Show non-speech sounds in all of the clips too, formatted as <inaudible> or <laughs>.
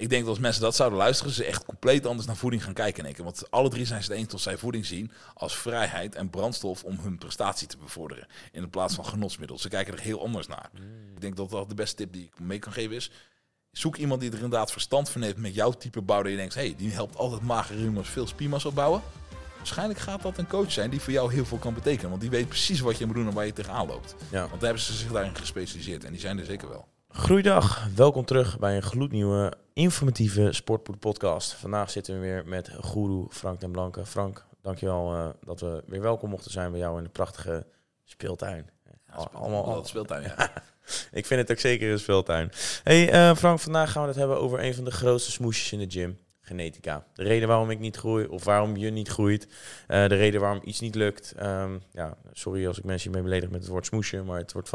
ik denk dat als mensen dat zouden luisteren, ze echt compleet anders naar voeding gaan kijken in één. Want alle drie zijn ze het eens dat zij voeding zien als vrijheid en brandstof om hun prestatie te bevorderen. In plaats van genotsmiddel. Ze kijken er heel anders naar. Ik denk dat dat de beste tip die ik mee kan geven is. Zoek iemand die er inderdaad verstand van heeft met jouw type bouw. Dat je denkt, hey, die helpt altijd magere jongens veel spiermassa opbouwen. Waarschijnlijk gaat dat een coach zijn die voor jou heel veel kan betekenen. Want die weet precies wat je moet doen en waar je tegenaan loopt. Ja. Want daar hebben ze zich daarin gespecialiseerd. En die zijn er zeker wel. Groeidag, welkom terug bij een gloednieuwe informatieve Sportpoed podcast. Vandaag zitten we weer met guru Frank den Blanke. Frank, dankjewel uh, dat we weer welkom mochten zijn bij jou in de prachtige speeltuin. Ja, allemaal al speeltuin, ja. <laughs> Ik vind het ook zeker een speeltuin. Hey uh, Frank, vandaag gaan we het hebben over een van de grootste smoesjes in de gym. Genetica. De reden waarom ik niet groei of waarom je niet groeit. Uh, de reden waarom iets niet lukt. Um, ja, sorry als ik mensen hiermee beledig met het woord smoesje, maar het wordt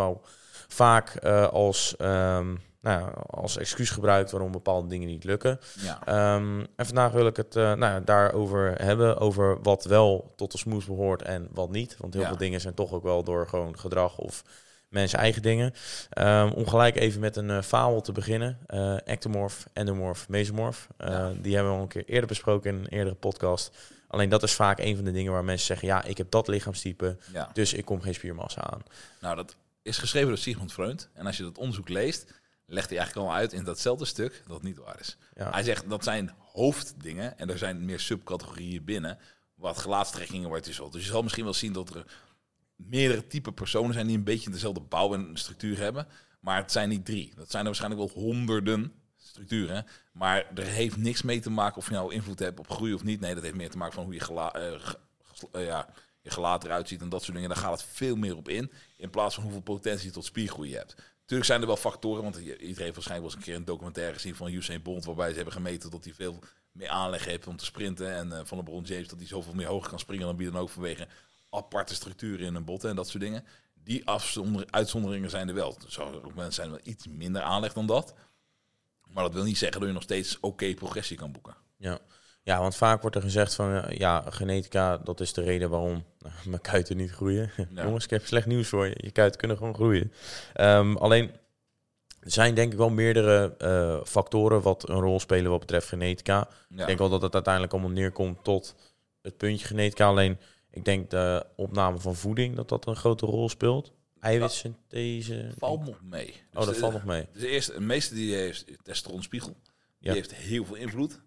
vaak als, um, nou, als excuus gebruikt waarom bepaalde dingen niet lukken. Ja. Um, en vandaag wil ik het uh, nou, daarover hebben, over wat wel tot de smoes behoort en wat niet. Want heel Ja. veel dingen zijn toch ook wel door gewoon gedrag of mensen eigen dingen. Um, om gelijk even met een uh, fabel te beginnen. Uh, ectomorf, endomorf, mesomorf. Uh, Ja. Die hebben we al een keer eerder besproken in een eerdere podcast. Alleen dat is vaak een van de dingen waar mensen zeggen... ja, ik heb dat lichaamstype, ja. dus ik kom geen spiermassa aan. Nou, dat is geschreven door Sigmund Freud. En als je dat onderzoek leest, legt hij eigenlijk al uit in datzelfde stuk dat het niet waar is. Ja. Hij zegt dat zijn hoofddingen en er zijn meer subcategorieën binnen. Wat gelaatstrekkingen het is. Dus je zal misschien wel zien dat er meerdere type personen zijn die een beetje dezelfde bouw en structuur hebben. Maar het zijn niet drie. Dat zijn er waarschijnlijk wel honderden structuren. Maar er heeft niks mee te maken of je nou invloed hebt op groei of niet. Nee, dat heeft meer te maken van hoe je gela eh, eh, ja, je gelaat eruit ziet en dat soort dingen. Daar gaat het veel meer op in. In plaats van hoeveel potentie je tot spiergroei je hebt. Natuurlijk zijn er wel factoren, want iedereen heeft waarschijnlijk wel eens een keer een documentaire gezien van Usain Bolt, waarbij ze hebben gemeten dat hij veel meer aanleg heeft om te sprinten. En eh, van LeBron James dat hij zoveel meer hoger kan springen dan wie dan ook vanwege aparte structuren in een botten en dat soort dingen. Die uitzonderingen zijn er wel. Er zou ook mensen zijn wel iets minder aanleg dan dat. Maar dat wil niet zeggen dat je nog steeds oké progressie kan boeken. Ja. Ja, want vaak wordt er gezegd van... eh, ja, genetica, dat is de reden waarom nou, mijn kuiten niet groeien. <laughs> Ja. Jongens, ik heb slecht nieuws voor je. Je kuiten kunnen gewoon groeien. Ehm, alleen, er zijn denk ik wel meerdere eh, factoren wat een rol spelen wat betreft genetica. Ja. Ik denk wel dat het uiteindelijk allemaal neerkomt tot het puntje genetica. Alleen, ik denk de opname van voeding, dat dat een grote rol speelt. Eiwitsynthese. valt nog mee. Dus Oh, dat de- valt nog mee. Dus eerst, de meeste die heeft testosteronspiegel. Die Ja. heeft heel veel invloed.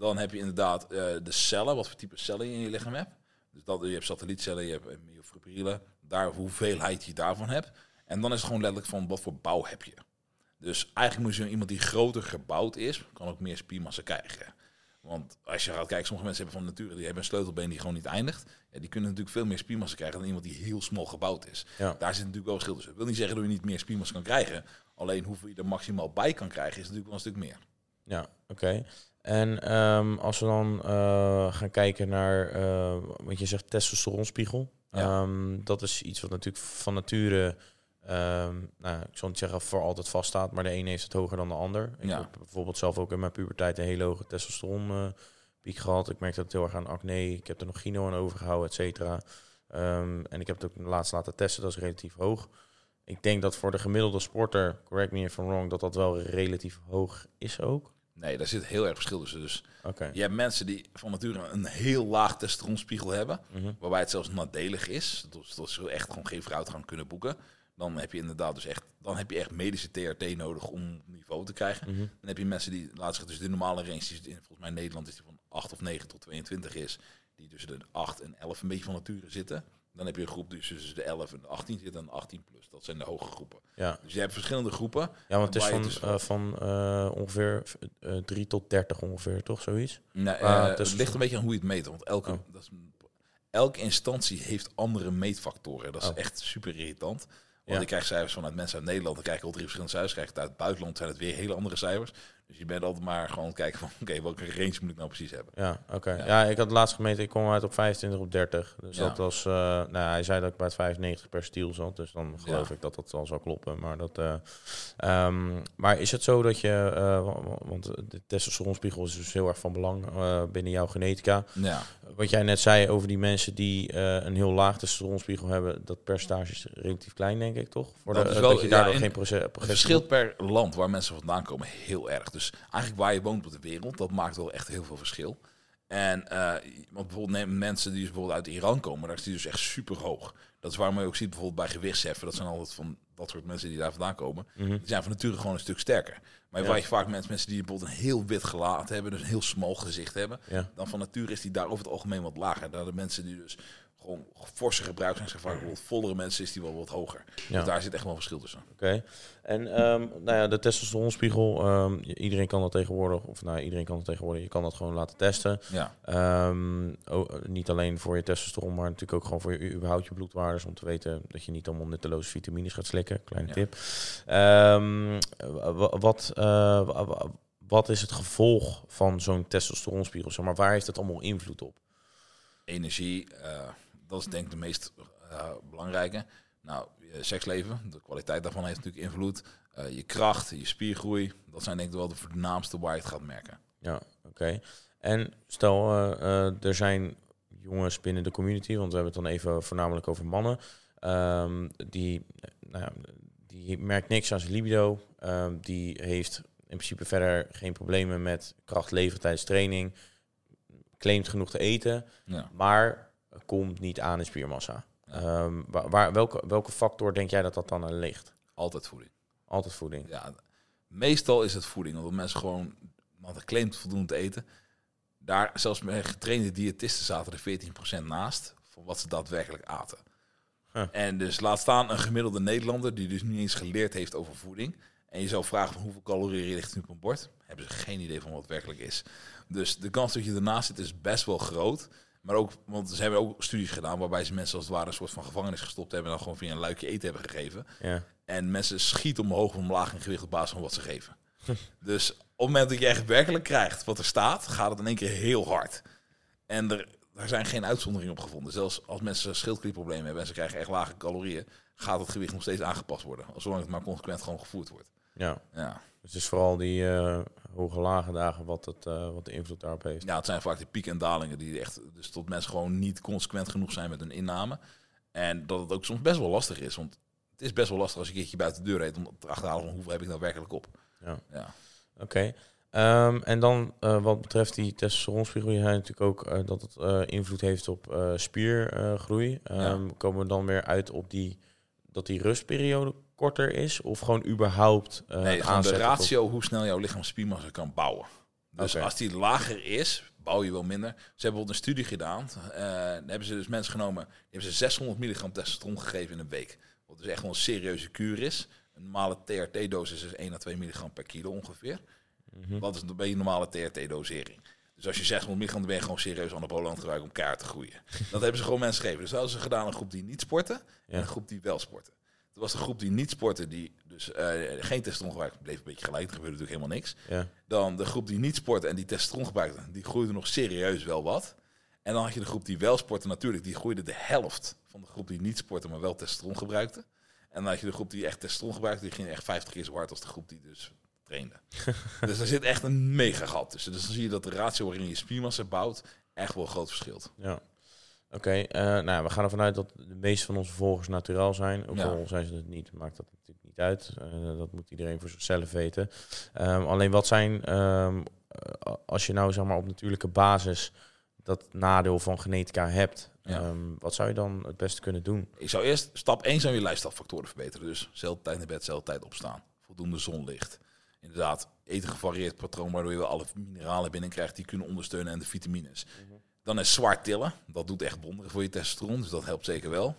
Dan heb je inderdaad eh, de cellen, wat voor type cellen je in je lichaam hebt. Dus dat, je hebt satellietcellen, je hebt myofibriellen, daar hoeveelheid je daarvan hebt. En dan is het gewoon letterlijk van wat voor bouw heb je. Dus eigenlijk moet je iemand die groter gebouwd is, kan ook meer spiermassa krijgen. Want als je gaat kijken, sommige mensen hebben van nature die hebben een sleutelbeen die gewoon niet eindigt. Ja, die kunnen natuurlijk veel meer spiermassa krijgen dan iemand die heel smal gebouwd is. Ja. Daar zit natuurlijk wel verschil tussen. Dat wil niet zeggen dat je niet meer spiermassa kan krijgen. Alleen hoeveel je er maximaal bij kan krijgen, is natuurlijk wel een stuk meer. Ja, oké. En ehm, als we dan eh, gaan kijken naar, eh, wat je zegt, testosteronspiegel. Ja. Ehm, dat is iets wat natuurlijk van nature, ehm, nou, ik zal niet zeggen voor altijd vaststaat, maar de ene heeft het hoger dan de ander. Ik Ja. heb bijvoorbeeld zelf ook in mijn puberteit een hele hoge testosteron eh, piek gehad. Ik merkte dat heel erg aan acne. Ik heb er nog gyno aan overgehouden, et cetera. En ik heb het ook laatst laten testen, dat is relatief hoog. Ik denk dat voor de gemiddelde sporter, correct me if I'm wrong, dat dat wel relatief hoog is ook. Nee, daar zit heel erg verschil tussen. Dus je hebt mensen die van nature een heel laag testosteronspiegel hebben. Mhm. Waarbij het zelfs nadelig is. Dus dat ze echt gewoon geen vooruitgang kunnen boeken. Dan heb je inderdaad dus echt, dan heb je echt medische TRT nodig om niveau te krijgen. Mhm. Dan heb je mensen die, laat zeggen, dus de normale range, die in, volgens mij in Nederland is die van 8 of 9 tot 22 is. Die tussen de 8 en 11 een beetje van nature zitten. Dan heb je een groep die tussen de 11 en de 18 zit en 18 plus. Dat zijn de hoge groepen. Ja. Dus je hebt verschillende groepen. ja, want het is van, dus- eh, van eh, ongeveer eh 3 tot 30 ongeveer, toch? Zoiets? Nee, Ah, het ligt een beetje aan hoe je het meet. Want elke, Oh. dat is, elke instantie heeft andere meetfactoren. Dat is Oh. echt super irritant. Want Ja. ik krijg cijfers vanuit mensen uit Nederland. Dan krijg ik al drie verschillende cijfers. Krijg ik uit het buitenland zijn het weer hele andere cijfers. Dus je bent altijd maar gewoon kijken van... <laughs> Oké, welke range moet ik nou precies hebben? Ja, oké. Ja. Ja. ik had laatst gemeten, ik kwam uit op 25 op 30. Dus Ja. dat was, eh, nou, hij zei dat ik bij het 95 per stiel zat. Dus dan geloof ik dat dat wel zou kloppen. Maar, dat, eh, ehm, maar is het zo dat je, eh, wa- wa- want de testosteronspiegel is dus heel erg van belang binnen jouw genetica. Ja, Wat jij net zei over die mensen die een heel laag testosteronspiegel hebben, dat percentage is relatief klein, denk ik, toch? Voor Dat de, is wel- dat je daardoor geen het verschilt per land waar mensen vandaan komen heel erg. Dus Dus eigenlijk waar je woont op de wereld, dat maakt wel echt heel veel verschil. En uh, want bijvoorbeeld neem mensen die dus bijvoorbeeld uit Iran komen, daar is die dus echt super hoog. Dat is waarom je ook ziet bijvoorbeeld bij gewichtsheffen, dat zijn altijd van dat soort mensen die daar vandaan komen. Mhm. Die zijn van nature gewoon een stuk sterker. Maar Ja. waar je vaak mensen, mensen die bijvoorbeeld een heel wit gelaat hebben, dus een heel smal gezicht hebben, Ja. dan van nature is die daar over het algemeen wat lager. Daar de mensen die dus gewoon forse gebruik zijn, vaak bijvoorbeeld vollere mensen, is die wel wat hoger. Ja. Dus daar zit echt wel een verschil tussen. Oké. En ehm, nou ja, de testosteronspiegel, ehm, iedereen kan dat tegenwoordig, of nou, iedereen kan dat tegenwoordig, je kan dat gewoon laten testen. Ja, Ehm, oh, niet alleen voor je testosteron, maar natuurlijk ook gewoon voor je überhaupt je bloedwaardes, om te weten dat je niet allemaal nutteloze vitamines gaat slikken. Kleine tip. Wa- wat, eh, wa- wa- wat is het gevolg van zo'n testosteronspiegel? Zeg maar, waar heeft het allemaal invloed op? energie, eh, dat is denk ik de meest eh, belangrijke. Nou, je seksleven, de kwaliteit daarvan heeft natuurlijk invloed. Eh, je kracht, je spiergroei, dat zijn denk ik wel de voornaamste waar je het gaat merken. Ja, oké. En stel, eh, er zijn jongens binnen de community, want we hebben het dan even voornamelijk over mannen, ehm, die, nou ja, die merkt niks aan zijn libido, ehm, die heeft in principe verder geen problemen met kracht leveren tijdens training, claimt genoeg te eten, Ja. maar komt niet aan in spiermassa. Ehm, waar, welke, welke factor denk jij dat dat dan aan ligt? Altijd voeding. Altijd voeding. Ja, meestal is het voeding, omdat mensen gewoon, want het claimt voldoende te eten. Daar, zelfs bij getrainde diëtisten zaten er 14% naast van wat ze daadwerkelijk aten. Huh. En dus laat staan een gemiddelde Nederlander die dus niet eens geleerd heeft over voeding. En je zou vragen van hoeveel calorieën ligt nu op een bord, hebben ze geen idee van wat het werkelijk is. Dus de kans dat je ernaast zit is best wel groot. Maar ook, want ze hebben ook studies gedaan waarbij ze mensen als het ware een soort van gevangenis gestopt hebben en dan gewoon via een luikje eten hebben gegeven. Ja. En mensen schieten omhoog of omlaag in gewicht op basis van wat ze geven. <laughs> dus op het moment dat je echt werkelijk krijgt wat er staat, gaat het in één keer heel hard. En er, daar zijn geen uitzonderingen op gevonden. Zelfs als mensen schildklierproblemen hebben en ze krijgen echt lage calorieën, gaat het gewicht nog steeds aangepast worden. Zolang het maar consequent gewoon gevoerd wordt. ja. Ja, Dus het is vooral die eh, hoge lage dagen wat, het, eh, wat de invloed daarop heeft. ja het zijn vaak de pieken en dalingen die echt, dus tot mensen gewoon niet consequent genoeg zijn met hun inname. En dat het ook soms best wel lastig is. Want het is best wel lastig als je een keertje buiten de deur reed om te achterhalen van hoeveel heb ik nou werkelijk op. Ja. Ja. Oké. Ehm, en dan eh, wat betreft die testosteronspiegel, je zei natuurlijk ook eh, dat het invloed heeft op spiergroei. Ehm, Komen we dan weer uit op die dat die rustperiode korter is? Of gewoon überhaupt eh Nee, gewoon de ratio hoe snel jouw lichaam spiermassa kan bouwen. Dus als die lager is, bouw je wel minder. Ze hebben bijvoorbeeld een studie gedaan. eh daar hebben ze dus mensen genomen, die hebben ze 600 milligram testosteron gegeven in een week. Wat dus echt wel een serieuze kuur is. Een normale TRT-dosis is 1 à 2 milligram per kilo ongeveer. Wat is een normale TRT-dosering? Dus als je 600 milligram, dan ben je gewoon serieus aan het gebruiken om kaart te groeien. <laughs> Dat hebben ze gewoon mensen gegeven. Dus dat hadden ze gedaan een groep die niet sporten en een groep die wel sporten. Was de groep die niet sporten, die dus eh, geen testosteron gebruikte, bleef een beetje gelijk. Er gebeurde natuurlijk helemaal niks. Ja. Dan de groep die niet sportte en die testosteron gebruikte, die groeide nog serieus wel wat. En dan had je de groep die wel sportte, natuurlijk, die groeide de helft van de groep die niet sportte, maar wel testosteron gebruikte. En dan had je de groep die echt testosteron gebruikte, die ging echt 50 keer zo hard als de groep die dus trainde. <laughs> dus er zit echt een mega gat tussen. Dus dan zie je dat de ratio waarin je spiermassa bouwt echt wel groot verschilt. Ja. Oké, eh, nou ja, we gaan ervan uit dat de meeste van onze volgers naturaal zijn. Ook Ja. al zijn ze het niet, maakt dat natuurlijk niet uit. Eh, dat moet iedereen voor zichzelf weten. Ehm, alleen wat zijn, ehm, eh, als je nou zeg maar op natuurlijke basis dat nadeel van genetica hebt, Ja. ehm, wat zou je dan het beste kunnen doen? Ik zou eerst, stap 1 zou je lifestylefactoren verbeteren. Dus zelfde tijd naar bed, zelfde tijd opstaan. Voldoende zonlicht. Inderdaad, eten gevarieerd patroon, waardoor je wel alle mineralen binnenkrijgt die kunnen ondersteunen en de vitamines. Dan is zwart tillen. Dat doet echt wonderen voor je testosteron, dus dat helpt zeker wel.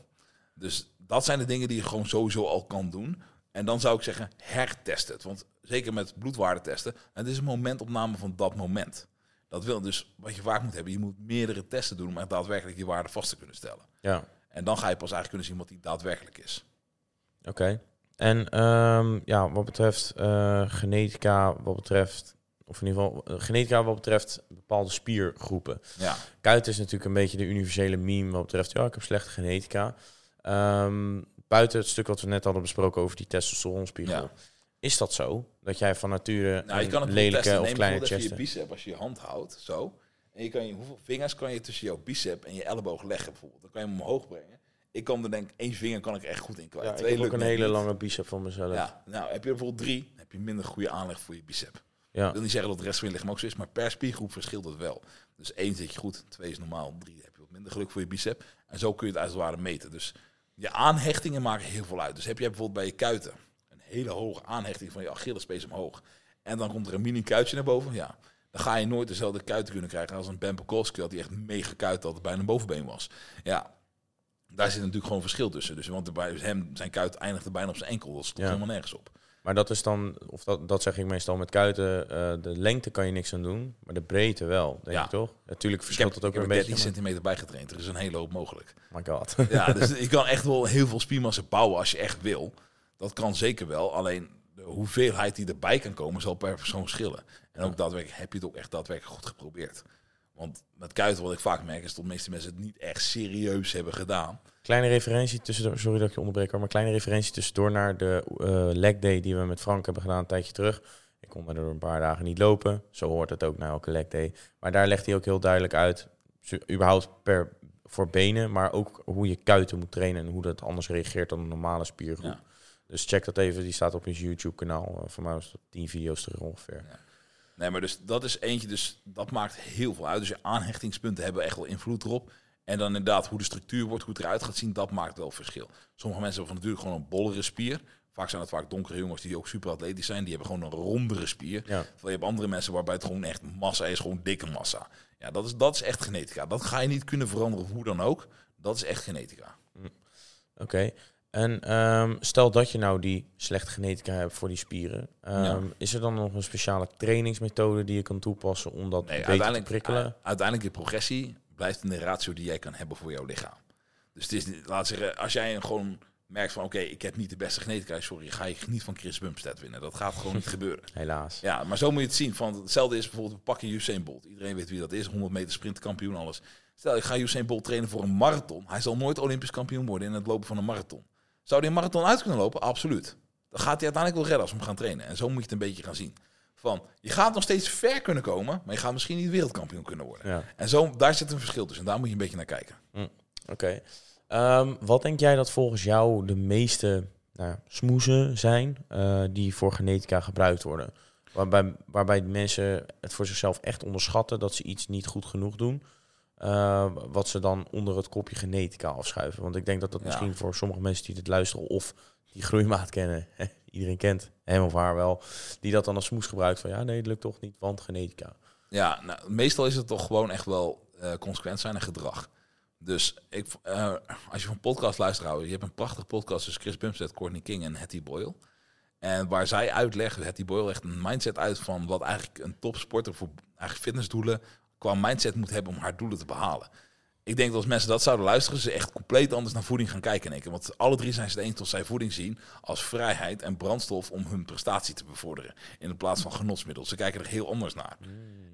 Dus dat zijn de dingen die je gewoon sowieso al kan doen. En dan zou ik zeggen, hertest het. Want zeker met bloedwaarde testen, het is een momentopname van dat moment. Dat wil dus, wat je vaak moet hebben, je moet meerdere testen doen om echt daadwerkelijk die waarde vast te kunnen stellen. Ja, En dan ga je pas eigenlijk kunnen zien wat die daadwerkelijk is. oké. En ehm, ja, wat betreft eh, genetica, wat betreft, of in ieder geval eh, genetica wat betreft bepaalde spiergroepen. Ja, Kuit is natuurlijk een beetje de universele meme wat betreft, ja, ik heb slechte genetica. Ehm, buiten het stuk wat we net hadden besproken over die testosteronspiegel. Ja. Is dat zo? Dat jij van nature nou, je een kan het lelijke testen. of kleine chest je bicep als je je hand houdt, zo. En je kan je, hoeveel vingers kan je tussen jouw bicep en je elleboog leggen bijvoorbeeld? Dan kan je hem omhoog brengen. Ik kan er denk ik één vinger kan ik echt goed in kwijt. Ja, ik Twee heb ook een hele niet. lange bicep van mezelf. Ja, nou heb je bijvoorbeeld drie, heb je minder goede aanleg voor je bicep. Ja. Ik wil niet zeggen dat de rest van je lichaam ook zo is, maar per spiergroep verschilt het wel. Dus één zit je goed, twee is normaal, drie heb je wat minder geluk voor je bicep. En zo kun je het als het ware meten. Dus je aanhechtingen maken heel veel uit. Dus heb jij bijvoorbeeld bij je kuiten een hele hoge aanhechting van je Achillespees omhoog. En dan komt er een mini kuitje naar boven. Ja, dan ga je nooit dezelfde kuiten kunnen krijgen als een Ben Pekolski, dat die echt mega kuit dat het bijna een bovenbeen was. Ja, daar zit natuurlijk gewoon verschil tussen. Dus, want bij hem, zijn kuit eindigde bijna op zijn enkel. Dat stond Ja. helemaal nergens op. Maar dat is dan, of dat, dat zeg ik meestal met kuiten, eh, de lengte kan je niks aan doen, maar de breedte wel, denk Ja. ik toch? Natuurlijk Ik verschilt heb, dat ook ik heb weer er een 13 beetje. centimeter bijgetraind. Er is een hele hoop mogelijk. My god. Ja, <laughs> dus je kan echt wel heel veel spiermassa bouwen als je echt wil. Dat kan zeker wel. Alleen de hoeveelheid die erbij kan komen zal per persoon verschillen. En ook daadwerkelijk heb je het ook echt daadwerkelijk goed geprobeerd. Want met kuiten, wat ik vaak merk, is dat de meeste mensen het niet echt serieus hebben gedaan. Kleine referentie tussendoor, sorry dat ik je onderbreek, maar kleine referentie tussendoor naar de eh leg day die we met Frank hebben gedaan een tijdje terug. Ik kon er door een paar dagen niet lopen, zo hoort het ook na elke leg day. Maar daar legt hij ook heel duidelijk uit, überhaupt per, voor benen, maar ook hoe je kuiten moet trainen en hoe dat anders reageert dan een normale spiergroep. Ja. Dus check dat even, die staat op ons YouTube kanaal. voor mij was dat 10 video's terug ongeveer. Nee, maar dus dat is eentje, dus dat maakt heel veel uit. Dus je aanhechtingspunten hebben echt wel invloed erop. En dan inderdaad hoe de structuur wordt, hoe het eruit gaat zien, dat maakt wel verschil. Sommige mensen hebben natuurlijk gewoon een bollere spier. Vaak zijn het vaak donkere jongens die ook super atletisch zijn. Die hebben gewoon een rondere spier. Ja. Terwijl je hebt andere mensen waarbij het gewoon echt massa is, gewoon dikke massa. Ja, dat is, dat is echt genetica. Dat ga je niet kunnen veranderen, hoe dan ook. Dat is echt genetica. Oké. En ehm, stel dat je nou die slechte genetica hebt voor die spieren. ehm, Ja. Is er dan nog een speciale trainingsmethode die je kan toepassen om dat Nee, beter te uiteindelijk, prikkelen? uiteindelijk de progressie blijft in de ratio die jij kan hebben voor jouw lichaam. Dus het is, niet- laat zeggen, als jij gewoon merkt van oké, ik heb niet de beste genetica, sorry, ga je niet van Chris Bumstead winnen. Dat gaat gewoon niet <laughs> gebeuren. Helaas. Ja, maar zo moet je het zien. Van hetzelfde is bijvoorbeeld, we pakken Usain Bolt. Iedereen weet wie dat is, 100 meter sprintkampioen, alles. Stel, ik ga Usain Bolt trainen voor een marathon. Hij zal nooit Olympisch kampioen worden in het lopen van een marathon. Zou hij een marathon uit kunnen lopen? Absoluut. Dan gaat hij uiteindelijk wel redden als we hem gaan trainen. En zo moet je het een beetje gaan zien. Van, je gaat nog steeds ver kunnen komen, maar je gaat misschien niet wereldkampioen kunnen worden. Ja. En zo, daar zit een verschil tussen. En daar moet je een beetje naar kijken. Oké. Ehm, wat denk jij dat volgens jou de meeste nou, smoezen zijn eh, die voor genetica gebruikt worden? Waarbij, waarbij mensen het voor zichzelf echt onderschatten dat ze iets niet goed genoeg doen. Eh, wat ze dan onder het kopje genetica afschuiven. Want ik denk dat dat Ja. misschien voor sommige mensen die dit luisteren of die groeimaat kennen, iedereen kent hem of haar wel, die dat dan als smoes gebruikt van ja nee, het lukt toch niet, want genetica. Ja, nou, meestal is het toch gewoon echt wel eh, consequent zijn en gedrag. Dus ik, eh, als je van podcast luistert, houden, je hebt een prachtige podcast tussen Chris Bumstead, Courtney King en Hattie Boyle. En waar zij uitleggen, Hattie Boyle legt een mindset uit van wat eigenlijk een topsporter voor eigenlijk fitnessdoelen qua mindset moet hebben om haar doelen te behalen. Ik denk dat als mensen dat zouden luisteren, ze echt compleet anders naar voeding gaan kijken. keer. Want alle drie zijn ze het eens tot zij voeding zien als vrijheid en brandstof om hun prestatie te bevorderen. In plaats van genotsmiddel. Ze kijken er heel anders naar.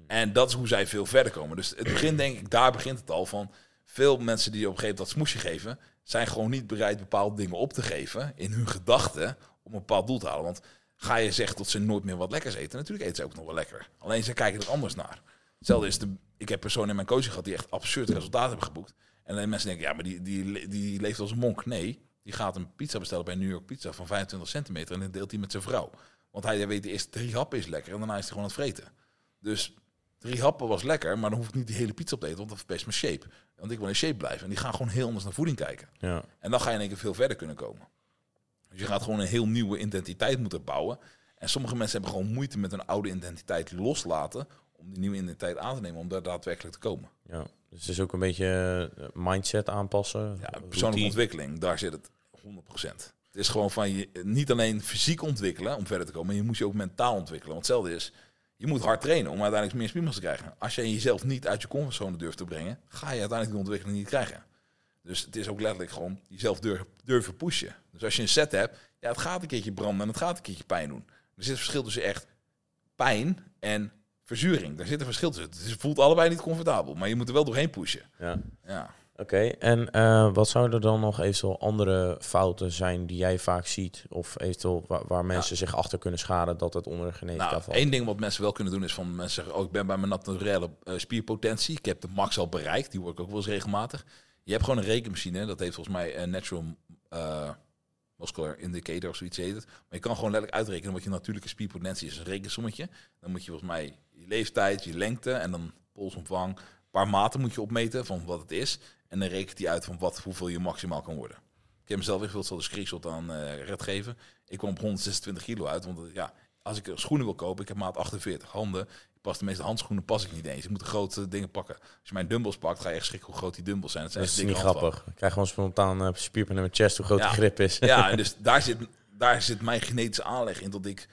En dat is hoe zij veel verder komen. Dus het begin denk ik, daar begint het al van. Veel mensen die op een gegeven moment dat smoesje geven, zijn gewoon niet bereid bepaalde dingen op te geven in hun gedachten om een bepaald doel te halen. Want ga je zeggen dat ze nooit meer wat lekkers eten, natuurlijk eten ze ook nog wel lekker. Alleen ze kijken er anders naar. Hetzelfde is de, ik heb personen in mijn coaching gehad die echt absurd resultaten hebben geboekt. En dan mensen denken, ja, maar die, die, die leeft als een monk. Nee, die gaat een pizza bestellen bij New York Pizza van 25 centimeter en dan deelt hij met zijn vrouw. Want hij weet, de eerste drie happen is lekker en daarna is hij gewoon aan het vreten. Dus drie happen was lekker, maar dan hoef ik niet die hele pizza op te eten, want dat verpest mijn shape. Want ik wil in shape blijven. En die gaan gewoon heel anders naar voeding kijken. Ja. En dan ga je in één keer veel verder kunnen komen. Dus je gaat gewoon een heel nieuwe identiteit moeten bouwen. En sommige mensen hebben gewoon moeite met een oude identiteit loslaten om die nieuwe identiteit aan te nemen, om daar daadwerkelijk te komen. ja. Dus het is ook een beetje eh, mindset aanpassen. Ja, persoonlijke ontwikkeling, daar zit het 100%. Het is gewoon van je niet alleen fysiek ontwikkelen om verder te komen, maar je moet je ook mentaal ontwikkelen. Want hetzelfde is, je moet hard trainen om uiteindelijk meer spiermassa te krijgen. Als je jezelf niet uit je comfortzone durft te brengen, ga je uiteindelijk die ontwikkeling niet krijgen. Dus het is ook letterlijk gewoon jezelf durven, durven pushen. Dus als je een set hebt, ja, het gaat een keertje branden en het gaat een keertje pijn doen. Er zit een verschil tussen echt pijn en verzuring. Daar zit een verschil tussen. Het voelt allebei niet comfortabel, maar je moet er wel doorheen pushen. Ja. Ja. Oké, en eh, wat zouden er dan nog eventueel andere fouten zijn die jij vaak ziet? Of eventueel waar, waar mensen zich achter kunnen schaden dat het onder genetica Nou, valt? één ding wat mensen wel kunnen doen is van mensen zeggen, oh, ik ben bij mijn naturele eh, spierpotentie. Ik heb de max al bereikt. Die word ik ook wel eens regelmatig. Je hebt gewoon een rekenmachine. Dat heeft volgens mij een natural, muscular indicator of zoiets heet het. Maar je kan gewoon letterlijk uitrekenen wat je natuurlijke spierpotentie is. Een rekensommetje. Dan moet je volgens mij je leeftijd, je lengte en dan polsomvang. Een paar maten moet je opmeten van wat het is. En dan rekent hij uit van wat, hoeveel je maximaal kan worden. Ik heb mezelf echt wel de screenshot aan uh, red geven. Ik kwam op 126 kilo uit. Want uh, ja, als ik schoenen wil kopen, ik heb maat 48 handen. Pas de meeste handschoenen pas ik niet eens. Ik moet de grote dingen pakken. Als je mijn dumbbells pakt, ga je echt schrikken hoe groot die dumbbells zijn. Dat, zijn is echt niet grappig. Ik krijg gewoon spontaan uh, spierpijn in mijn chest hoe groot Ja. de grip is. Ja, en <laughs> dus daar zit, daar zit mijn genetische aanleg in dat ik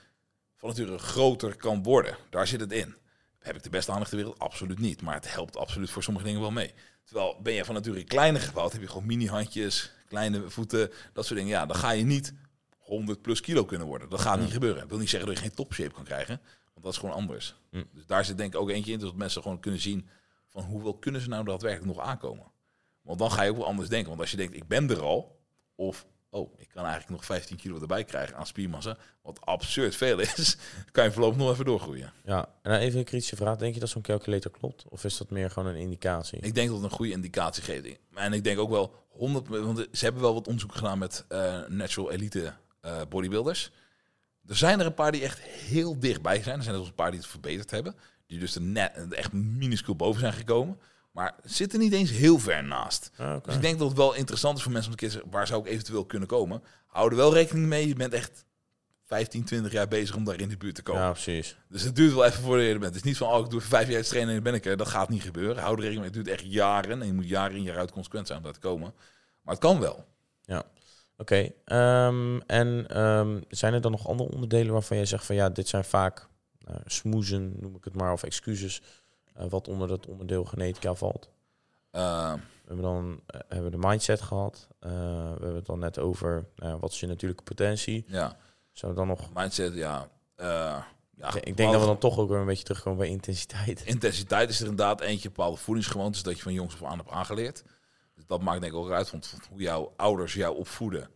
van nature groter kan worden. Daar zit het in. Heb ik de beste aanleg ter wereld? Absoluut niet. Maar het helpt absoluut voor sommige dingen wel mee. Terwijl ben je van nature kleiner gebouwd, heb je gewoon mini-handjes, kleine voeten, dat soort dingen. Ja, dan ga je niet 100 plus kilo kunnen worden. Dat gaat niet gebeuren. Dat wil niet zeggen dat je geen topshape kan krijgen, want dat is gewoon anders. Hm. Dus daar zit denk ik ook eentje in, dat mensen gewoon kunnen zien van hoeveel kunnen ze nou daadwerkelijk nog aankomen. Want dan ga je ook wel anders denken. Want als je denkt, ik ben er al, of oh, ik kan eigenlijk nog 15 kilo erbij krijgen aan spiermassa, wat absurd veel is, <laughs> kan je voorlopig nog even doorgroeien. Ja, en dan even een kritische vraag. Denk je dat zo'n calculator klopt? Of is dat meer gewoon een indicatie? Ik denk dat het een goede indicatie geeft. En ik denk ook wel 100, want ze hebben wel wat onderzoek gedaan met eh, natural elite eh, bodybuilders. Er zijn er een paar die echt heel dichtbij zijn. Er zijn er ook een paar die het verbeterd hebben. Die dus er net echt minuscuul boven zijn gekomen. Maar zitten niet eens heel ver naast. Ah. Dus ik denk dat het wel interessant is voor mensen om te kiezen waar zou ik eventueel kunnen komen. Hou er wel rekening mee, je bent echt 15, 20 jaar bezig om daar in de buurt te komen. Ja, precies. Dus het duurt wel even voordat je er bent. Het is niet van, oh, ik doe vijf jaar trainen en dan ben ik er. Dat gaat niet gebeuren. Hou er rekening mee. Het duurt echt jaren. En je moet jaren in jaar uit consequent zijn om daar te komen. Maar het kan wel. Oké. ehm, en em, zijn er dan nog andere onderdelen waarvan je zegt van ja, dit zijn vaak uh, smoezen, noem ik het maar, of excuses, eh, wat onder dat onderdeel genetica valt? Uh, We hebben dan eh, hebben we de mindset gehad. Eh, we hebben het dan net over eh, wat is je natuurlijke potentie. ja, Zou dan nog. mindset, ja. eh, ja ik denk dat we dan toch ook weer een beetje terugkomen bij intensiteit. Intensiteit is er inderdaad eentje bepaalde voedingsgewoontes dat je van jongs af aan hebt aangeleerd. Dat maakt denk ik ook uit van hoe jouw ouders jou opvoeden.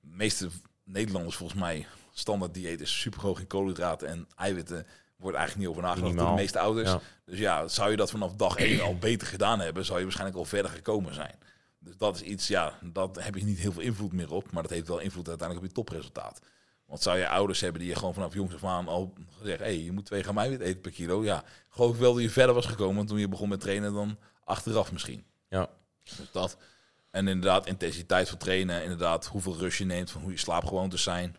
De meeste Nederlanders volgens mij, standaard dieet is super hoog in koolhydraten en eiwitten. Wordt eigenlijk niet over nagedacht door de meeste ouders. Ja. Dus ja, zou je dat vanaf dag één al beter gedaan hebben, zou je waarschijnlijk al verder gekomen zijn. Dus dat is iets, ja, dat heb je niet heel veel invloed meer op, maar dat heeft wel invloed uiteindelijk op je topresultaat. Want zou je ouders hebben die je gewoon vanaf jongs af aan al gezegd, hé, hey, je moet twee gram eiwit eten per kilo. Ja, geloof ik wel dat je verder was gekomen toen je begon met trainen dan achteraf misschien. Ja. Dus dat. En inderdaad, intensiteit van trainen, inderdaad, hoeveel rust je neemt, van hoe je slaapgewoontes zijn.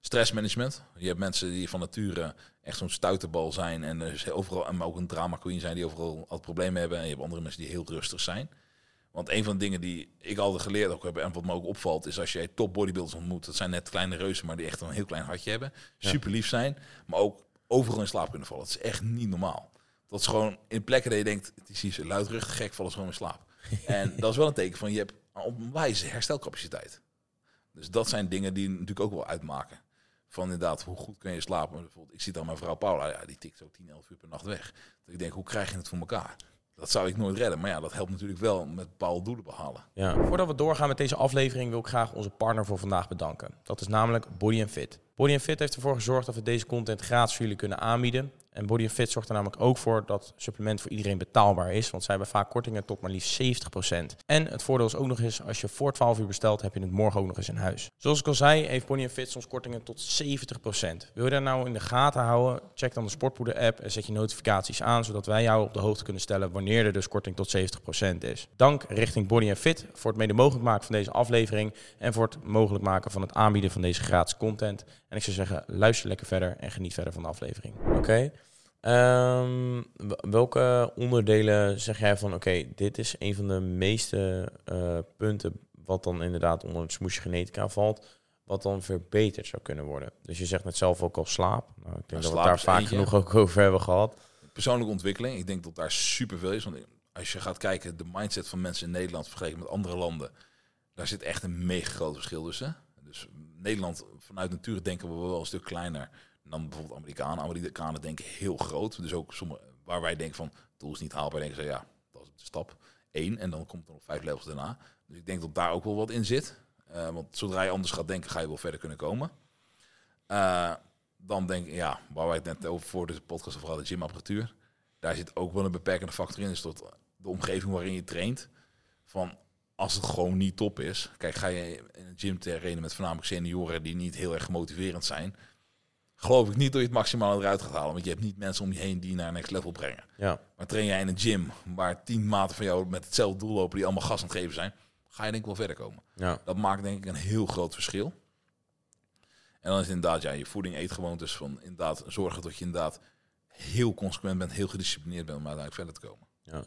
Stressmanagement. Je hebt mensen die van nature echt zo'n stuiterbal zijn en dus overal, en ook een drama queen zijn die overal altijd problemen hebben. En je hebt andere mensen die heel rustig zijn. Want een van de dingen die ik altijd geleerd ook heb en wat me ook opvalt, is als je top bodybuilders ontmoet, dat zijn net kleine reuzen, maar die echt een heel klein hartje hebben. Super lief zijn, maar ook overal in slaap kunnen vallen. Dat is echt niet normaal. Dat is gewoon in plekken dat je denkt, het is hier zo luidruchtig gek, vallen ze gewoon in slaap. <laughs> en dat is wel een teken van je hebt een wijze herstelcapaciteit. Dus dat zijn dingen die natuurlijk ook wel uitmaken. Van inderdaad, hoe goed kun je slapen? Bijvoorbeeld, ik zie dan mijn vrouw Paula, ja, die tikt zo 10, 11 uur per nacht weg. Dat ik denk, hoe krijg je het voor elkaar? Dat zou ik nooit redden. Maar ja, dat helpt natuurlijk wel met bepaalde doelen behalen. Ja. Voordat we doorgaan met deze aflevering wil ik graag onze partner voor vandaag bedanken. Dat is namelijk Body Fit. Body Fit heeft ervoor gezorgd dat we deze content gratis voor jullie kunnen aanbieden. En Body Fit zorgt er namelijk ook voor dat supplement voor iedereen betaalbaar is. Want zij hebben vaak kortingen tot maar liefst 70%. En het voordeel is ook nog eens, als je voor 12 uur bestelt, heb je het morgen ook nog eens in huis. Zoals ik al zei, heeft Body Fit soms kortingen tot 70%. Wil je daar nou in de gaten houden? Check dan de Sportpoeder app en zet je notificaties aan, zodat wij jou op de hoogte kunnen stellen wanneer er dus korting tot 70% is. Dank richting Body Fit voor het mede mogelijk maken van deze aflevering en voor het mogelijk maken van het aanbieden van deze gratis content. En ik zou zeggen, luister lekker verder en geniet verder van de aflevering. Oké. W- welke onderdelen zeg jij van, oké, dit is een van de meeste eh, punten wat dan inderdaad onder het smoesje genetica valt, wat dan verbeterd zou kunnen worden? Dus je zegt net zelf ook al slaap. Nou, ik denk dat we het daar vaak eentje. genoeg ook over hebben gehad. Persoonlijke ontwikkeling, ik denk dat daar superveel is. Want als je gaat kijken, de mindset van mensen in Nederland vergeleken met andere landen, daar zit echt een mega groot verschil tussen. Dus Nederland, vanuit nature denken we wel een stuk kleiner dan bijvoorbeeld Amerikanen. Amerikanen denken heel groot. Dus ook sommige, waar wij denken van, doel is niet haalbaar, denken ze, ja, dat is de stap één. En dan komt er nog vijf levels daarna. Dus ik denk dat daar ook wel wat in zit. Eh, want zodra je anders gaat denken, ga je wel verder kunnen komen. Eh, dan denk ik, ja, waar wij het net over voor de podcast over hadden, gymapparatuur. Daar zit ook wel een beperkende factor in. Is dat de omgeving waarin je traint. Van als het gewoon niet top is. Kijk, ga je in een gym trainen met voornamelijk senioren die niet heel erg gemotiverend zijn. Geloof ik niet dat je het maximaal eruit gaat halen. Want je hebt niet mensen om je heen die naar next level brengen. Ja, Maar train jij in een gym waar tien maten van jou met hetzelfde doel lopen, die allemaal gas aan het geven zijn, ga je denk ik wel verder komen. ja, Dat maakt denk ik een heel groot verschil. En dan is inderdaad, ja, je voeding eetgewoontes van inderdaad zorgen dat je inderdaad heel consequent bent, heel gedisciplineerd bent om uiteindelijk verder te komen. ja.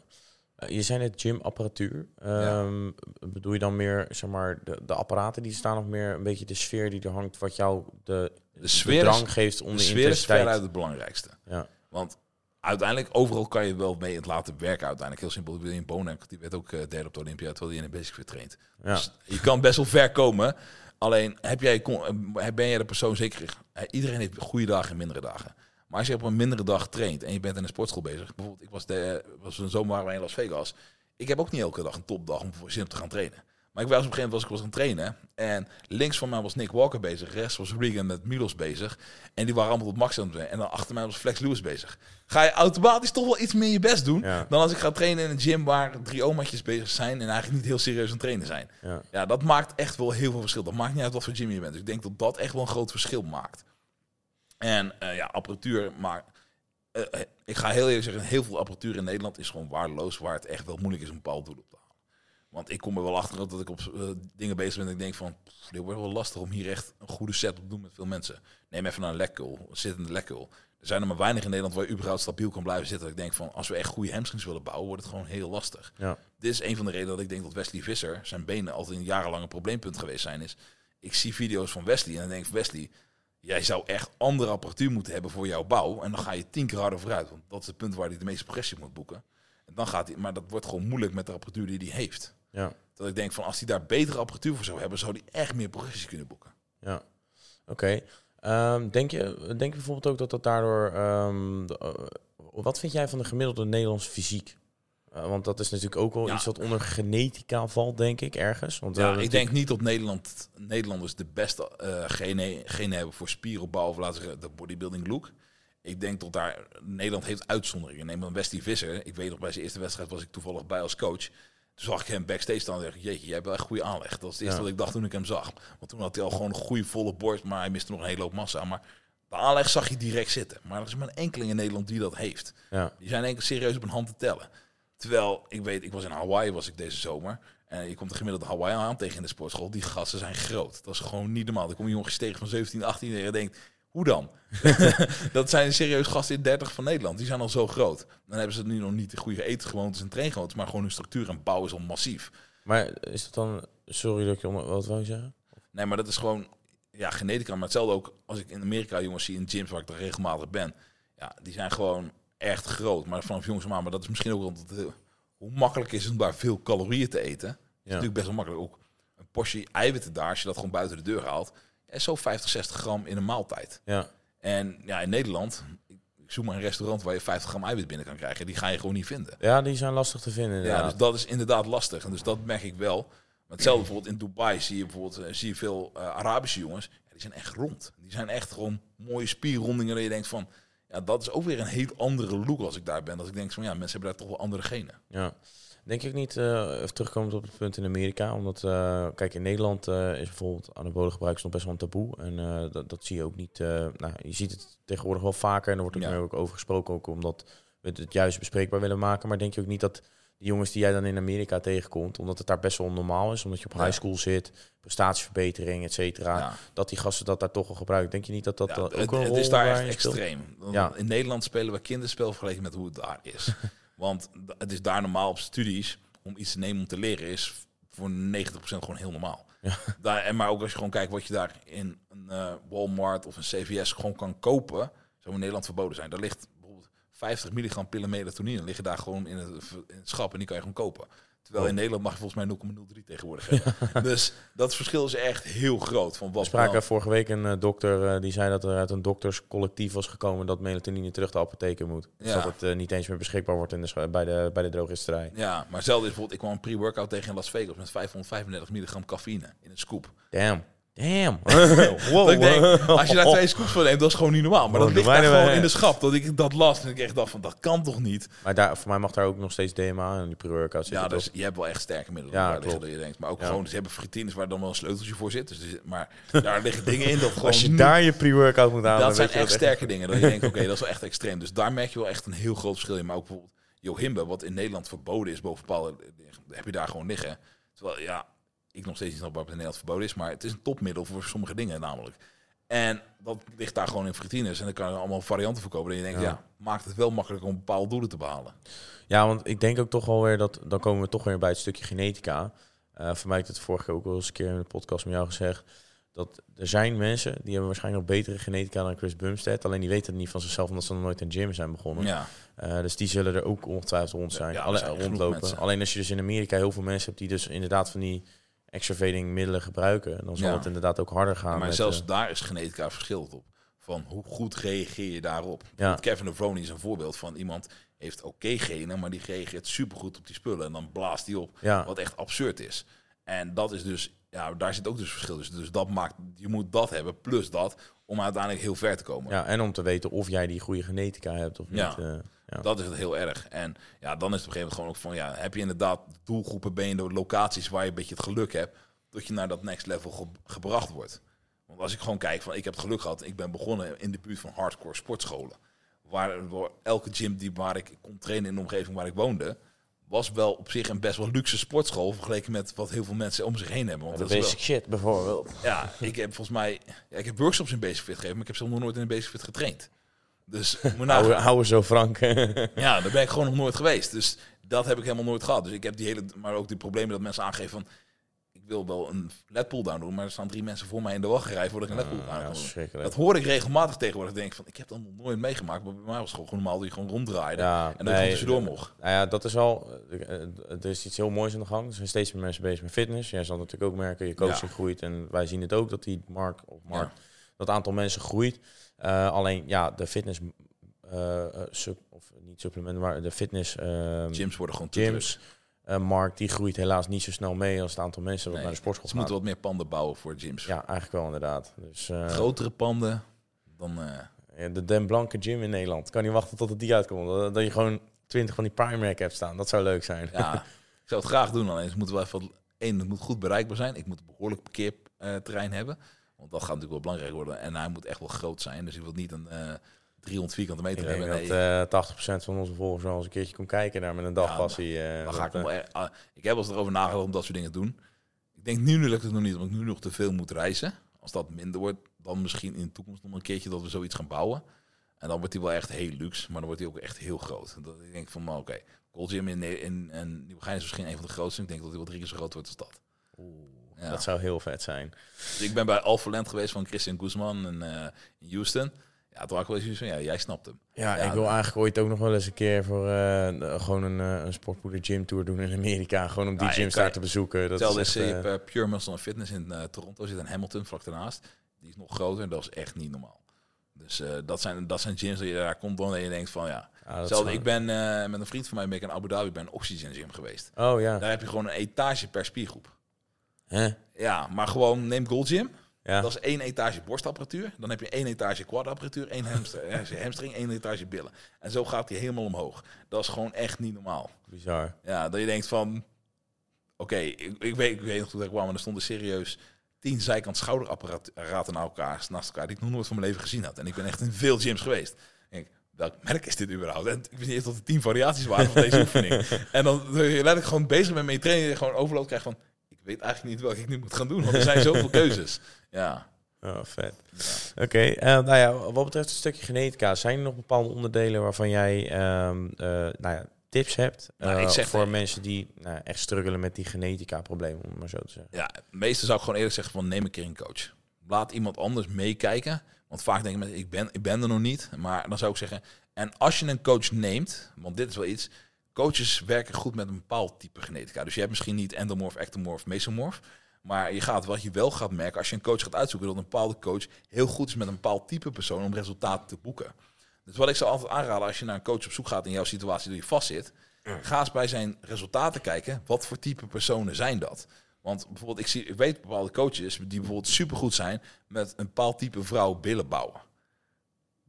Eh, je zei net gymapparatuur. Ehm, Bedoel je dan meer, zeg maar, de, de apparaten die staan of meer een beetje de sfeer die er hangt, wat jou de, De sfeer, drang is, geeft om de de, sfeer is intensiteit. veruit het belangrijkste. Ja, Want uiteindelijk, overal kan je wel mee het laten werken uiteindelijk. Heel simpel, William Bonek, die werd ook eh, derde op de Olympia, terwijl hij in de basic fit traint. ja, Dus je kan best wel ver komen. Alleen heb jij, kon- eh, ben jij de persoon zeker. Iedereen heeft goede dagen en mindere dagen. Maar als je op een mindere dag traint en je bent in een sportschool bezig. Bijvoorbeeld, ik was, de, was een zomer waren wij in Las Vegas. Ik heb ook niet elke dag een topdag om voor zin te gaan trainen. Maar ik was op een gegeven moment was ik was aan het trainen. En links van mij was Nick Walker bezig. Rechts was Regan met Milos bezig. En die waren allemaal tot max aan het doen. En dan achter mij was Flex Lewis bezig. Ga je automatisch toch wel iets meer je best doen. ja, Dan als ik ga trainen in een gym waar drie omaatjes bezig zijn. En eigenlijk niet heel serieus aan het trainen zijn. ja, Ja, dat maakt echt wel heel veel verschil. Dat maakt niet uit wat voor gym je bent. Dus ik denk dat dat echt wel een groot verschil maakt. En eh, ja, apparatuur, maar eh, eh, ik ga heel eerlijk zeggen, heel veel apparatuur in Nederland is gewoon waardeloos, waar het echt wel moeilijk is om een bepaald doel op te halen. Want ik kom er wel achter dat ik op dingen bezig ben en ik denk van, pff, dit wordt wel lastig om hier echt een goede set op te doen met veel mensen. Neem even naar een lekkul, zittende lekkul. Er zijn er maar weinig in Nederland waar je überhaupt stabiel kan blijven zitten. Dat ik denk van, als we echt goede hamstrings willen bouwen, wordt het gewoon heel lastig ja, dit is een van de redenen dat ik denk dat Wesley Visser zijn benen altijd een jarenlang een probleempunt geweest zijn. Is ik zie video's van Wesley en dan denk ik Wesley, jij zou echt andere apparatuur moeten hebben voor jouw bouw en dan ga je tien keer harder vooruit, want dat is het punt waar hij de meeste progressie moet boeken. En dan gaat hij, maar dat wordt gewoon moeilijk met de apparatuur die hij heeft. ja, Dat ik denk van als hij daar betere apparatuur voor zou hebben, zou hij echt meer progressie kunnen boeken. ja. Oké. Ehm, denk, je, denk je bijvoorbeeld ook dat dat daardoor... ehm, de- eh, wat vind jij van de gemiddelde Nederlandse fysiek? Eh, want dat is natuurlijk ook wel Ja. iets wat onder genetica valt, denk ik, ergens. Want Ja, ik denk niet dat Nederland, Nederlanders de beste eh genen, hebben voor spieropbouw of laten we de bodybuilding look. Ik denk dat daar Nederland heeft uitzonderingen. Neem dan Wesley Visser. Ik weet nog bij zijn eerste wedstrijd was ik toevallig bij als coach. Toen zag ik hem backstage staan en dacht ik, jeetje, jij hebt wel echt goede aanleg. Dat is het eerste Ja. wat ik dacht toen ik hem zag. Want toen had hij al gewoon een goede volle borst, maar hij miste nog een hele hoop massa. Maar de aanleg zag je direct zitten. Maar er is maar een enkeling in Nederland die dat heeft. Ja, Die zijn enkel serieus op een hand te tellen. Terwijl, ik weet, ik was in Hawaii was ik deze zomer. En je komt de gemiddelde Hawaii aan tegen in de sportschool. Die gasten zijn groot. Dat is gewoon niet normaal. Dan kom je jongens tegen van 17, 18 en je denkt, hoe dan? <laughs> dat zijn serieus gasten in 30 van Nederland. Die zijn al zo groot. Dan hebben ze nu nog niet de goede eetgewoontes en traingewoontes. Maar gewoon hun structuur en bouw is al massief. maar is het dan... Sorry dat ik je onder... Wat wou je zeggen? Nee, maar dat is gewoon ja, genetica. Maar hetzelfde ook als ik in Amerika jongens zie in gyms waar ik er regelmatig ben. Ja, die zijn gewoon echt groot. Maar vanaf jongens aan. Maar dat is misschien ook omdat het, hoe makkelijk is het om daar veel calorieën te eten. Dat is Ja. natuurlijk best wel makkelijk. Ook een portie eiwitten daar, als je dat gewoon buiten de deur haalt, is zo 50, 60 gram in een maaltijd. Ja, En ja, in Nederland, ik zoek maar een restaurant waar je 50 gram eiwit binnen kan krijgen. Die ga je gewoon niet vinden. ja die zijn lastig te vinden Ja, dus dat is inderdaad lastig. En dus dat merk ik wel. Maar hetzelfde bijvoorbeeld in Dubai zie je bijvoorbeeld eh, zie je veel eh, Arabische jongens. Ja, die zijn echt rond. Die zijn echt gewoon mooie spierrondingen. Dat je denkt van, ja, dat is ook weer een heel andere look als ik daar ben. Dat ik denk van, ja, mensen hebben daar toch wel andere genen. Ja. Denk ik niet, eh even terugkomend op het punt in Amerika, omdat, eh, kijk, in Nederland eh, is bijvoorbeeld anabole gebruik nog best wel een taboe. En dat, dat zie je ook niet, nou, je ziet het tegenwoordig wel vaker en er wordt ook Ja. meer ook over gesproken, ook omdat we het juist bespreekbaar willen maken. Maar denk je ook niet dat jongens die jij dan in Amerika tegenkomt, omdat het daar best wel normaal is, omdat je op Ja. high school zit, prestatieverbetering, et cetera, Ja. dat die gasten dat daar toch al gebruiken. Denk je niet dat dat Ja, ook het, een het is daar echt extreem. Ja. In Nederland spelen we kinderspel vergeleken met hoe het daar is. <laughs> Want het is daar normaal op studies om iets te nemen om te leren is voor 90% gewoon heel normaal. Ja. <laughs> Daar, en maar ook als je gewoon kijkt wat je daar in een eh, Walmart of een CVS gewoon kan kopen, zou in Nederland verboden zijn. Daar ligt 50 milligram pillen melatonine liggen daar gewoon in het, in het schap en die kan je gewoon kopen. Terwijl in Oh. Nederland mag je volgens mij 0,03 tegenwoordig hebben. Dus dat verschil is echt heel groot. Van We wat spraken wel- vorige week een eh, dokter eh, die zei dat er uit een dokterscollectief was gekomen dat melatonine terug de apotheek in moet. Dus dat het eh, niet eens meer beschikbaar wordt in de bij, de, bij de drogisterij. Ja, maar zelden is bijvoorbeeld, ik kwam een pre-workout tegen in Las Vegas met 535 milligram cafeïne in een scoop. Damn. Damn. <laughs> wow. Dat ik denk, als je daar twee scoops van neemt, dat is gewoon niet normaal. Maar dat ligt daar gewoon in de schap. Dat ik dat las en ik echt dacht van, dat kan toch niet? Maar daar, voor mij mag daar ook nog steeds DMA en die pre-workout Ja, dus je hebt wel echt sterke middelen Ja, waar liggen dat je denkt. Maar ook Ja. gewoon, ze hebben fritines waar dan wel een sleuteltje voor zit. Dus, maar daar liggen dingen in dat <laughs> gewoon Als je daar je pre-workout moet halen, dat zijn echt sterke dingen. Dat je denkt, <laughs> oké, dat is wel echt extreem. Dus daar merk je wel echt een heel groot verschil in. Maar ook bijvoorbeeld Johimbe, wat in Nederland verboden is boven bepaalde... heb je daar gewoon liggen. Terwijl, ja, ik nog steeds niet snap waar het in Nederland verboden is. Maar het is een topmiddel voor sommige dingen namelijk. En dat ligt daar gewoon in fritines. En dan kan je allemaal varianten verkopen. En je denkt, Ja. ja. maakt het wel makkelijker om bepaalde doelen te behalen. Ja, want ik denk ook toch wel weer dat... Dan komen we toch weer bij het stukje genetica. Eh voor mij heb ik het vorige keer ook wel eens een keer in de podcast met jou gezegd. Dat er zijn mensen die hebben waarschijnlijk nog betere genetica dan Chris Bumstead. Alleen die weten het niet van zichzelf omdat ze nog nooit aan gym zijn begonnen. Ja, Eh, dus die zullen er ook ongetwijfeld rond zijn. Ja, Alle- zijn genoeg rondlopen. Alleen als je dus in Amerika heel veel mensen hebt die dus inderdaad van die extravating middelen gebruiken, dan zal Ja. het inderdaad ook harder gaan. maar zelfs eh, daar is genetica verschillend op. Van hoe goed reageer je daarop? Ja. Kevin De Vroni is een voorbeeld van iemand heeft oké genen, maar die reageert supergoed op die spullen. En dan blaast die op. ja, Wat echt absurd is. En dat is dus, ja, daar zit ook dus verschil. Dus, dus dat maakt, je moet dat hebben plus dat om uiteindelijk heel ver te komen. ja, en om te weten of jij die goede genetica hebt of Ja. niet. eh, ja. Dat is het heel erg. En ja, dan is het op een gegeven moment gewoon ook van, ja, heb je inderdaad doelgroepen, ben je de locaties waar je een beetje het geluk hebt, dat je naar dat next level ge- gebracht wordt. Want als ik gewoon kijk van, ik heb het geluk gehad, ik ben begonnen in de buurt van hardcore sportscholen. Waar, waar elke gym die waar ik kon trainen in de omgeving waar ik woonde, was wel op zich een best wel luxe sportschool vergeleken met wat heel veel mensen om zich heen hebben. Want de dat is wel- basic shit bijvoorbeeld. ja, ik heb volgens mij, ja, ik heb workshops in Basic Fit gegeven, maar ik heb zelf nog nooit in een Basic Fit getraind. Dus <laughs> Hou, hou zo frank. <laughs> Ja, daar ben ik gewoon nog nooit geweest. Dus dat heb ik helemaal nooit gehad. Dus ik heb die hele, maar ook die problemen dat mensen aangeven van, ik wil wel een led pull-down doen, maar er staan drie mensen voor mij in de wachtrij voordat ik een led pull-down ja, doen. Dat hoor ik regelmatig tegenwoordig. Ik denk van, ik heb dat nog nooit meegemaakt, maar bij mij was het gewoon, gewoon normaal dat je gewoon ronddraaide Ja, en dat je gewoon tussendoor mocht. Nou ja, dat is al. eh, Er is iets heel moois aan de gang. Er zijn steeds meer mensen bezig met fitness. Jij zal natuurlijk ook merken, je coaching Ja. groeit. En wij zien het ook dat die markt of markt, dat aantal mensen groeit. Eh, alleen ja, de fitness. eh, eh, sub, of niet supplement, maar de fitness ehm, Gyms worden gewoon gyms, markt, die groeit helaas niet zo snel mee als het aantal mensen wat Nee, naar de sportschool Ze gaat. moeten wat meer panden bouwen voor gyms. Ja, eigenlijk wel inderdaad. Dus Grotere panden, dan... ja, de Den Blanke Gym in Nederland. Kan niet wachten tot het die uitkomt. Dat, dat je gewoon 20 van die Prime Rack hebt staan. Dat zou leuk zijn. Ja, <laughs> ik zou het graag doen. Alleen het moet wel even één, het moet goed bereikbaar zijn. Ik moet een behoorlijk parkeerterrein hebben. Want dat gaat natuurlijk wel belangrijk worden. En hij moet echt wel groot zijn. Dus ik wil niet een eh 300 vierkante meter hebben. dat Nee, eh 80% van onze volgers wel eens een keertje komt kijken daar met een dagpassie. eh, dan dat, ga ik eh, wel ah, ik heb wel eens erover nagedacht om dat soort dingen te doen. Ik denk nu lukt het nog niet, omdat ik nu nog te veel moet reizen. Als dat minder wordt, dan misschien in de toekomst nog een keertje dat we zoiets gaan bouwen. En dan wordt hij wel echt heel luxe, maar dan wordt hij ook echt heel groot. Dat ik denk van, oké, Gold Gym in, in, in Nieuwegein is misschien een van de grootste. Ik denk dat hij wel drie keer zo groot wordt als dat. Ja. Dat zou heel vet zijn. Dus ik ben bij Alpha Land geweest van Christian Guzman en, eh, in Houston. Ja, toen had ik wel eens van, ja, jij snapt hem. Ja, Ja, ik wil eigenlijk ooit ook nog wel eens een keer voor eh, gewoon een, eh, een sportpoeder gym tour doen in Amerika. Gewoon om die Ja, gyms daar te bezoeken. Dat is echt, Pure Muscle and Fitness in Toronto, zit in Hamilton, vlak daarnaast. Die is nog groter, dat is echt niet normaal. Dus dat, zijn, dat zijn gyms dat je daar komt dan en je denkt van, ja. Hetzelfde, zou- ik ben met een vriend van mij ben ik in Abu Dhabi bij een Oxygen Gym geweest. Oh ja. Daar heb je gewoon een etage per spiergroep. Ja, maar gewoon neem Gold Gym. Ja. Dat is één etage borstapparatuur. Dan heb je één etage quadapparatuur, één hamstring, <laughs> eh, hamstring, één etage billen. En zo gaat hij helemaal omhoog. Dat is gewoon echt niet normaal. Bizar. Ja, dat je denkt van... Oké, ik, ik, weet, ik weet nog toen ik kwam en er stonden serieus tien zijkant schouderapparaten naar elkaar, naast elkaar die ik nog nooit van mijn leven gezien had. En ik ben echt in veel gyms geweest. En ik, welk merk is dit überhaupt? En ik wist niet eens dat er tien variaties waren van deze <laughs> oefening. En dan ben je letterlijk gewoon bezig met mijn training en je gewoon overload krijgt van... Weet eigenlijk niet welke ik nu moet gaan doen, want er zijn zoveel keuzes. Ja. Oh, vet. Oké, eh, nou ja, wat betreft het stukje genetica, zijn er nog bepaalde onderdelen waarvan jij ehm, eh, nou ja, tips hebt Nou, eh, ik zeg voor nee. mensen die nou, echt struggelen met die genetica-problemen, om maar zo te zeggen? Ja, meeste zou ik gewoon eerlijk zeggen van neem een keer een coach. Laat iemand anders meekijken. Want vaak denken mensen, ik ben, ik ben er nog niet. Maar dan zou ik zeggen, en als je een coach neemt, want dit is wel iets, coaches werken goed met een bepaald type genetica. Dus je hebt misschien niet endomorf, ectomorf, mesomorf. Maar je gaat, wat je wel gaat merken, als je een coach gaat uitzoeken, dat een bepaalde coach heel goed is met een bepaald type persoon om resultaten te boeken. Dus wat ik zou altijd aanraden als je naar een coach op zoek gaat in jouw situatie dat je vastzit, ga eens bij zijn resultaten kijken. Wat voor type personen zijn dat? Want bijvoorbeeld, ik, zie, ik weet bepaalde coaches die bijvoorbeeld supergoed zijn met een bepaald type vrouw billen bouwen.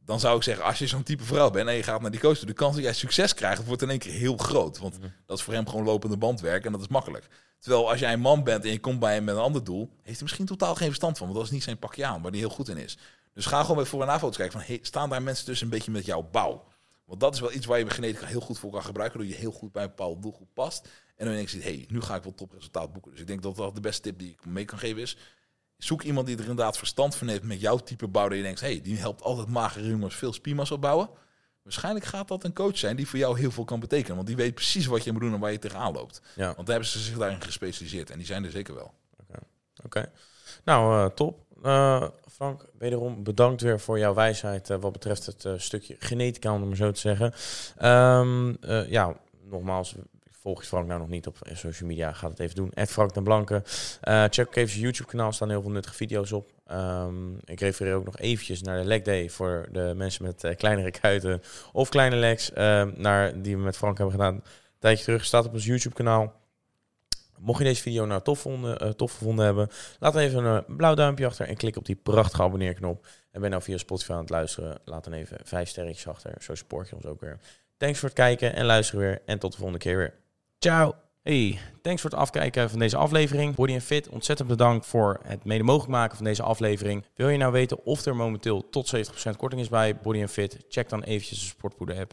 Dan zou ik zeggen, als je zo'n type vrouw bent en je gaat naar die coach toe, de kans dat jij succes krijgt, wordt in één keer heel groot. Want Mhm. dat is voor hem gewoon lopende bandwerk en dat is makkelijk. Terwijl als jij een man bent en je komt bij hem met een ander doel, heeft hij misschien totaal geen verstand van. Want dat is niet zijn pakje aan, waar hij heel goed in is. Dus ga gewoon bij voor- en na-foto's kijken van, hey, staan daar mensen tussen een beetje met jouw bouw? Want dat is wel iets waar je genetica heel goed voor kan gebruiken, door je heel goed bij een bepaalde doelgroep past. En dan denk je, hey, nu ga ik wel topresultaat boeken. Dus ik denk dat dat de beste tip die ik mee kan geven is, zoek iemand die er inderdaad verstand van heeft met jouw type bouw. Dat je denkt, hey, die helpt altijd magere jongens veel spiermassa opbouwen. Waarschijnlijk gaat dat een coach zijn die voor jou heel veel kan betekenen. Want die weet precies wat je moet doen en waar je tegenaan loopt. Ja. Want daar hebben ze zich daarin gespecialiseerd. En die zijn er zeker wel. Oké. Nou, eh, top. Eh, Frank, wederom bedankt weer voor jouw wijsheid eh, wat betreft het stukje genetica, om het maar zo te zeggen. Ehm, eh, ja, nogmaals, volg je Frank nou nog niet op social media, ga het even doen. Ed Frank den Blanke. Eh, check ook even zijn YouTube-kanaal, staan heel veel nuttige video's op. Ehm, ik refereer ook nog eventjes naar de leg day voor de mensen met eh, kleinere kuiten of kleine legs, ehm, naar, die we met Frank hebben gedaan. Een tijdje terug, staat op ons YouTube-kanaal. Mocht je deze video nou tof, vonden, eh, tof gevonden hebben, laat even een blauw duimpje achter en klik op die prachtige abonneerknop. En ben nou via Spotify aan het luisteren, laat dan even vijf sterretjes achter. Zo support je ons ook weer. Thanks voor het kijken en luisteren weer. En tot de volgende keer weer. Ciao! Hey, thanks voor het afkijken van deze aflevering. Body Fit, ontzettend bedankt voor het mede mogelijk maken van deze aflevering. Wil je nou weten of er momenteel tot 70% korting is bij Body Fit? Check dan eventjes de Sportpoeder app.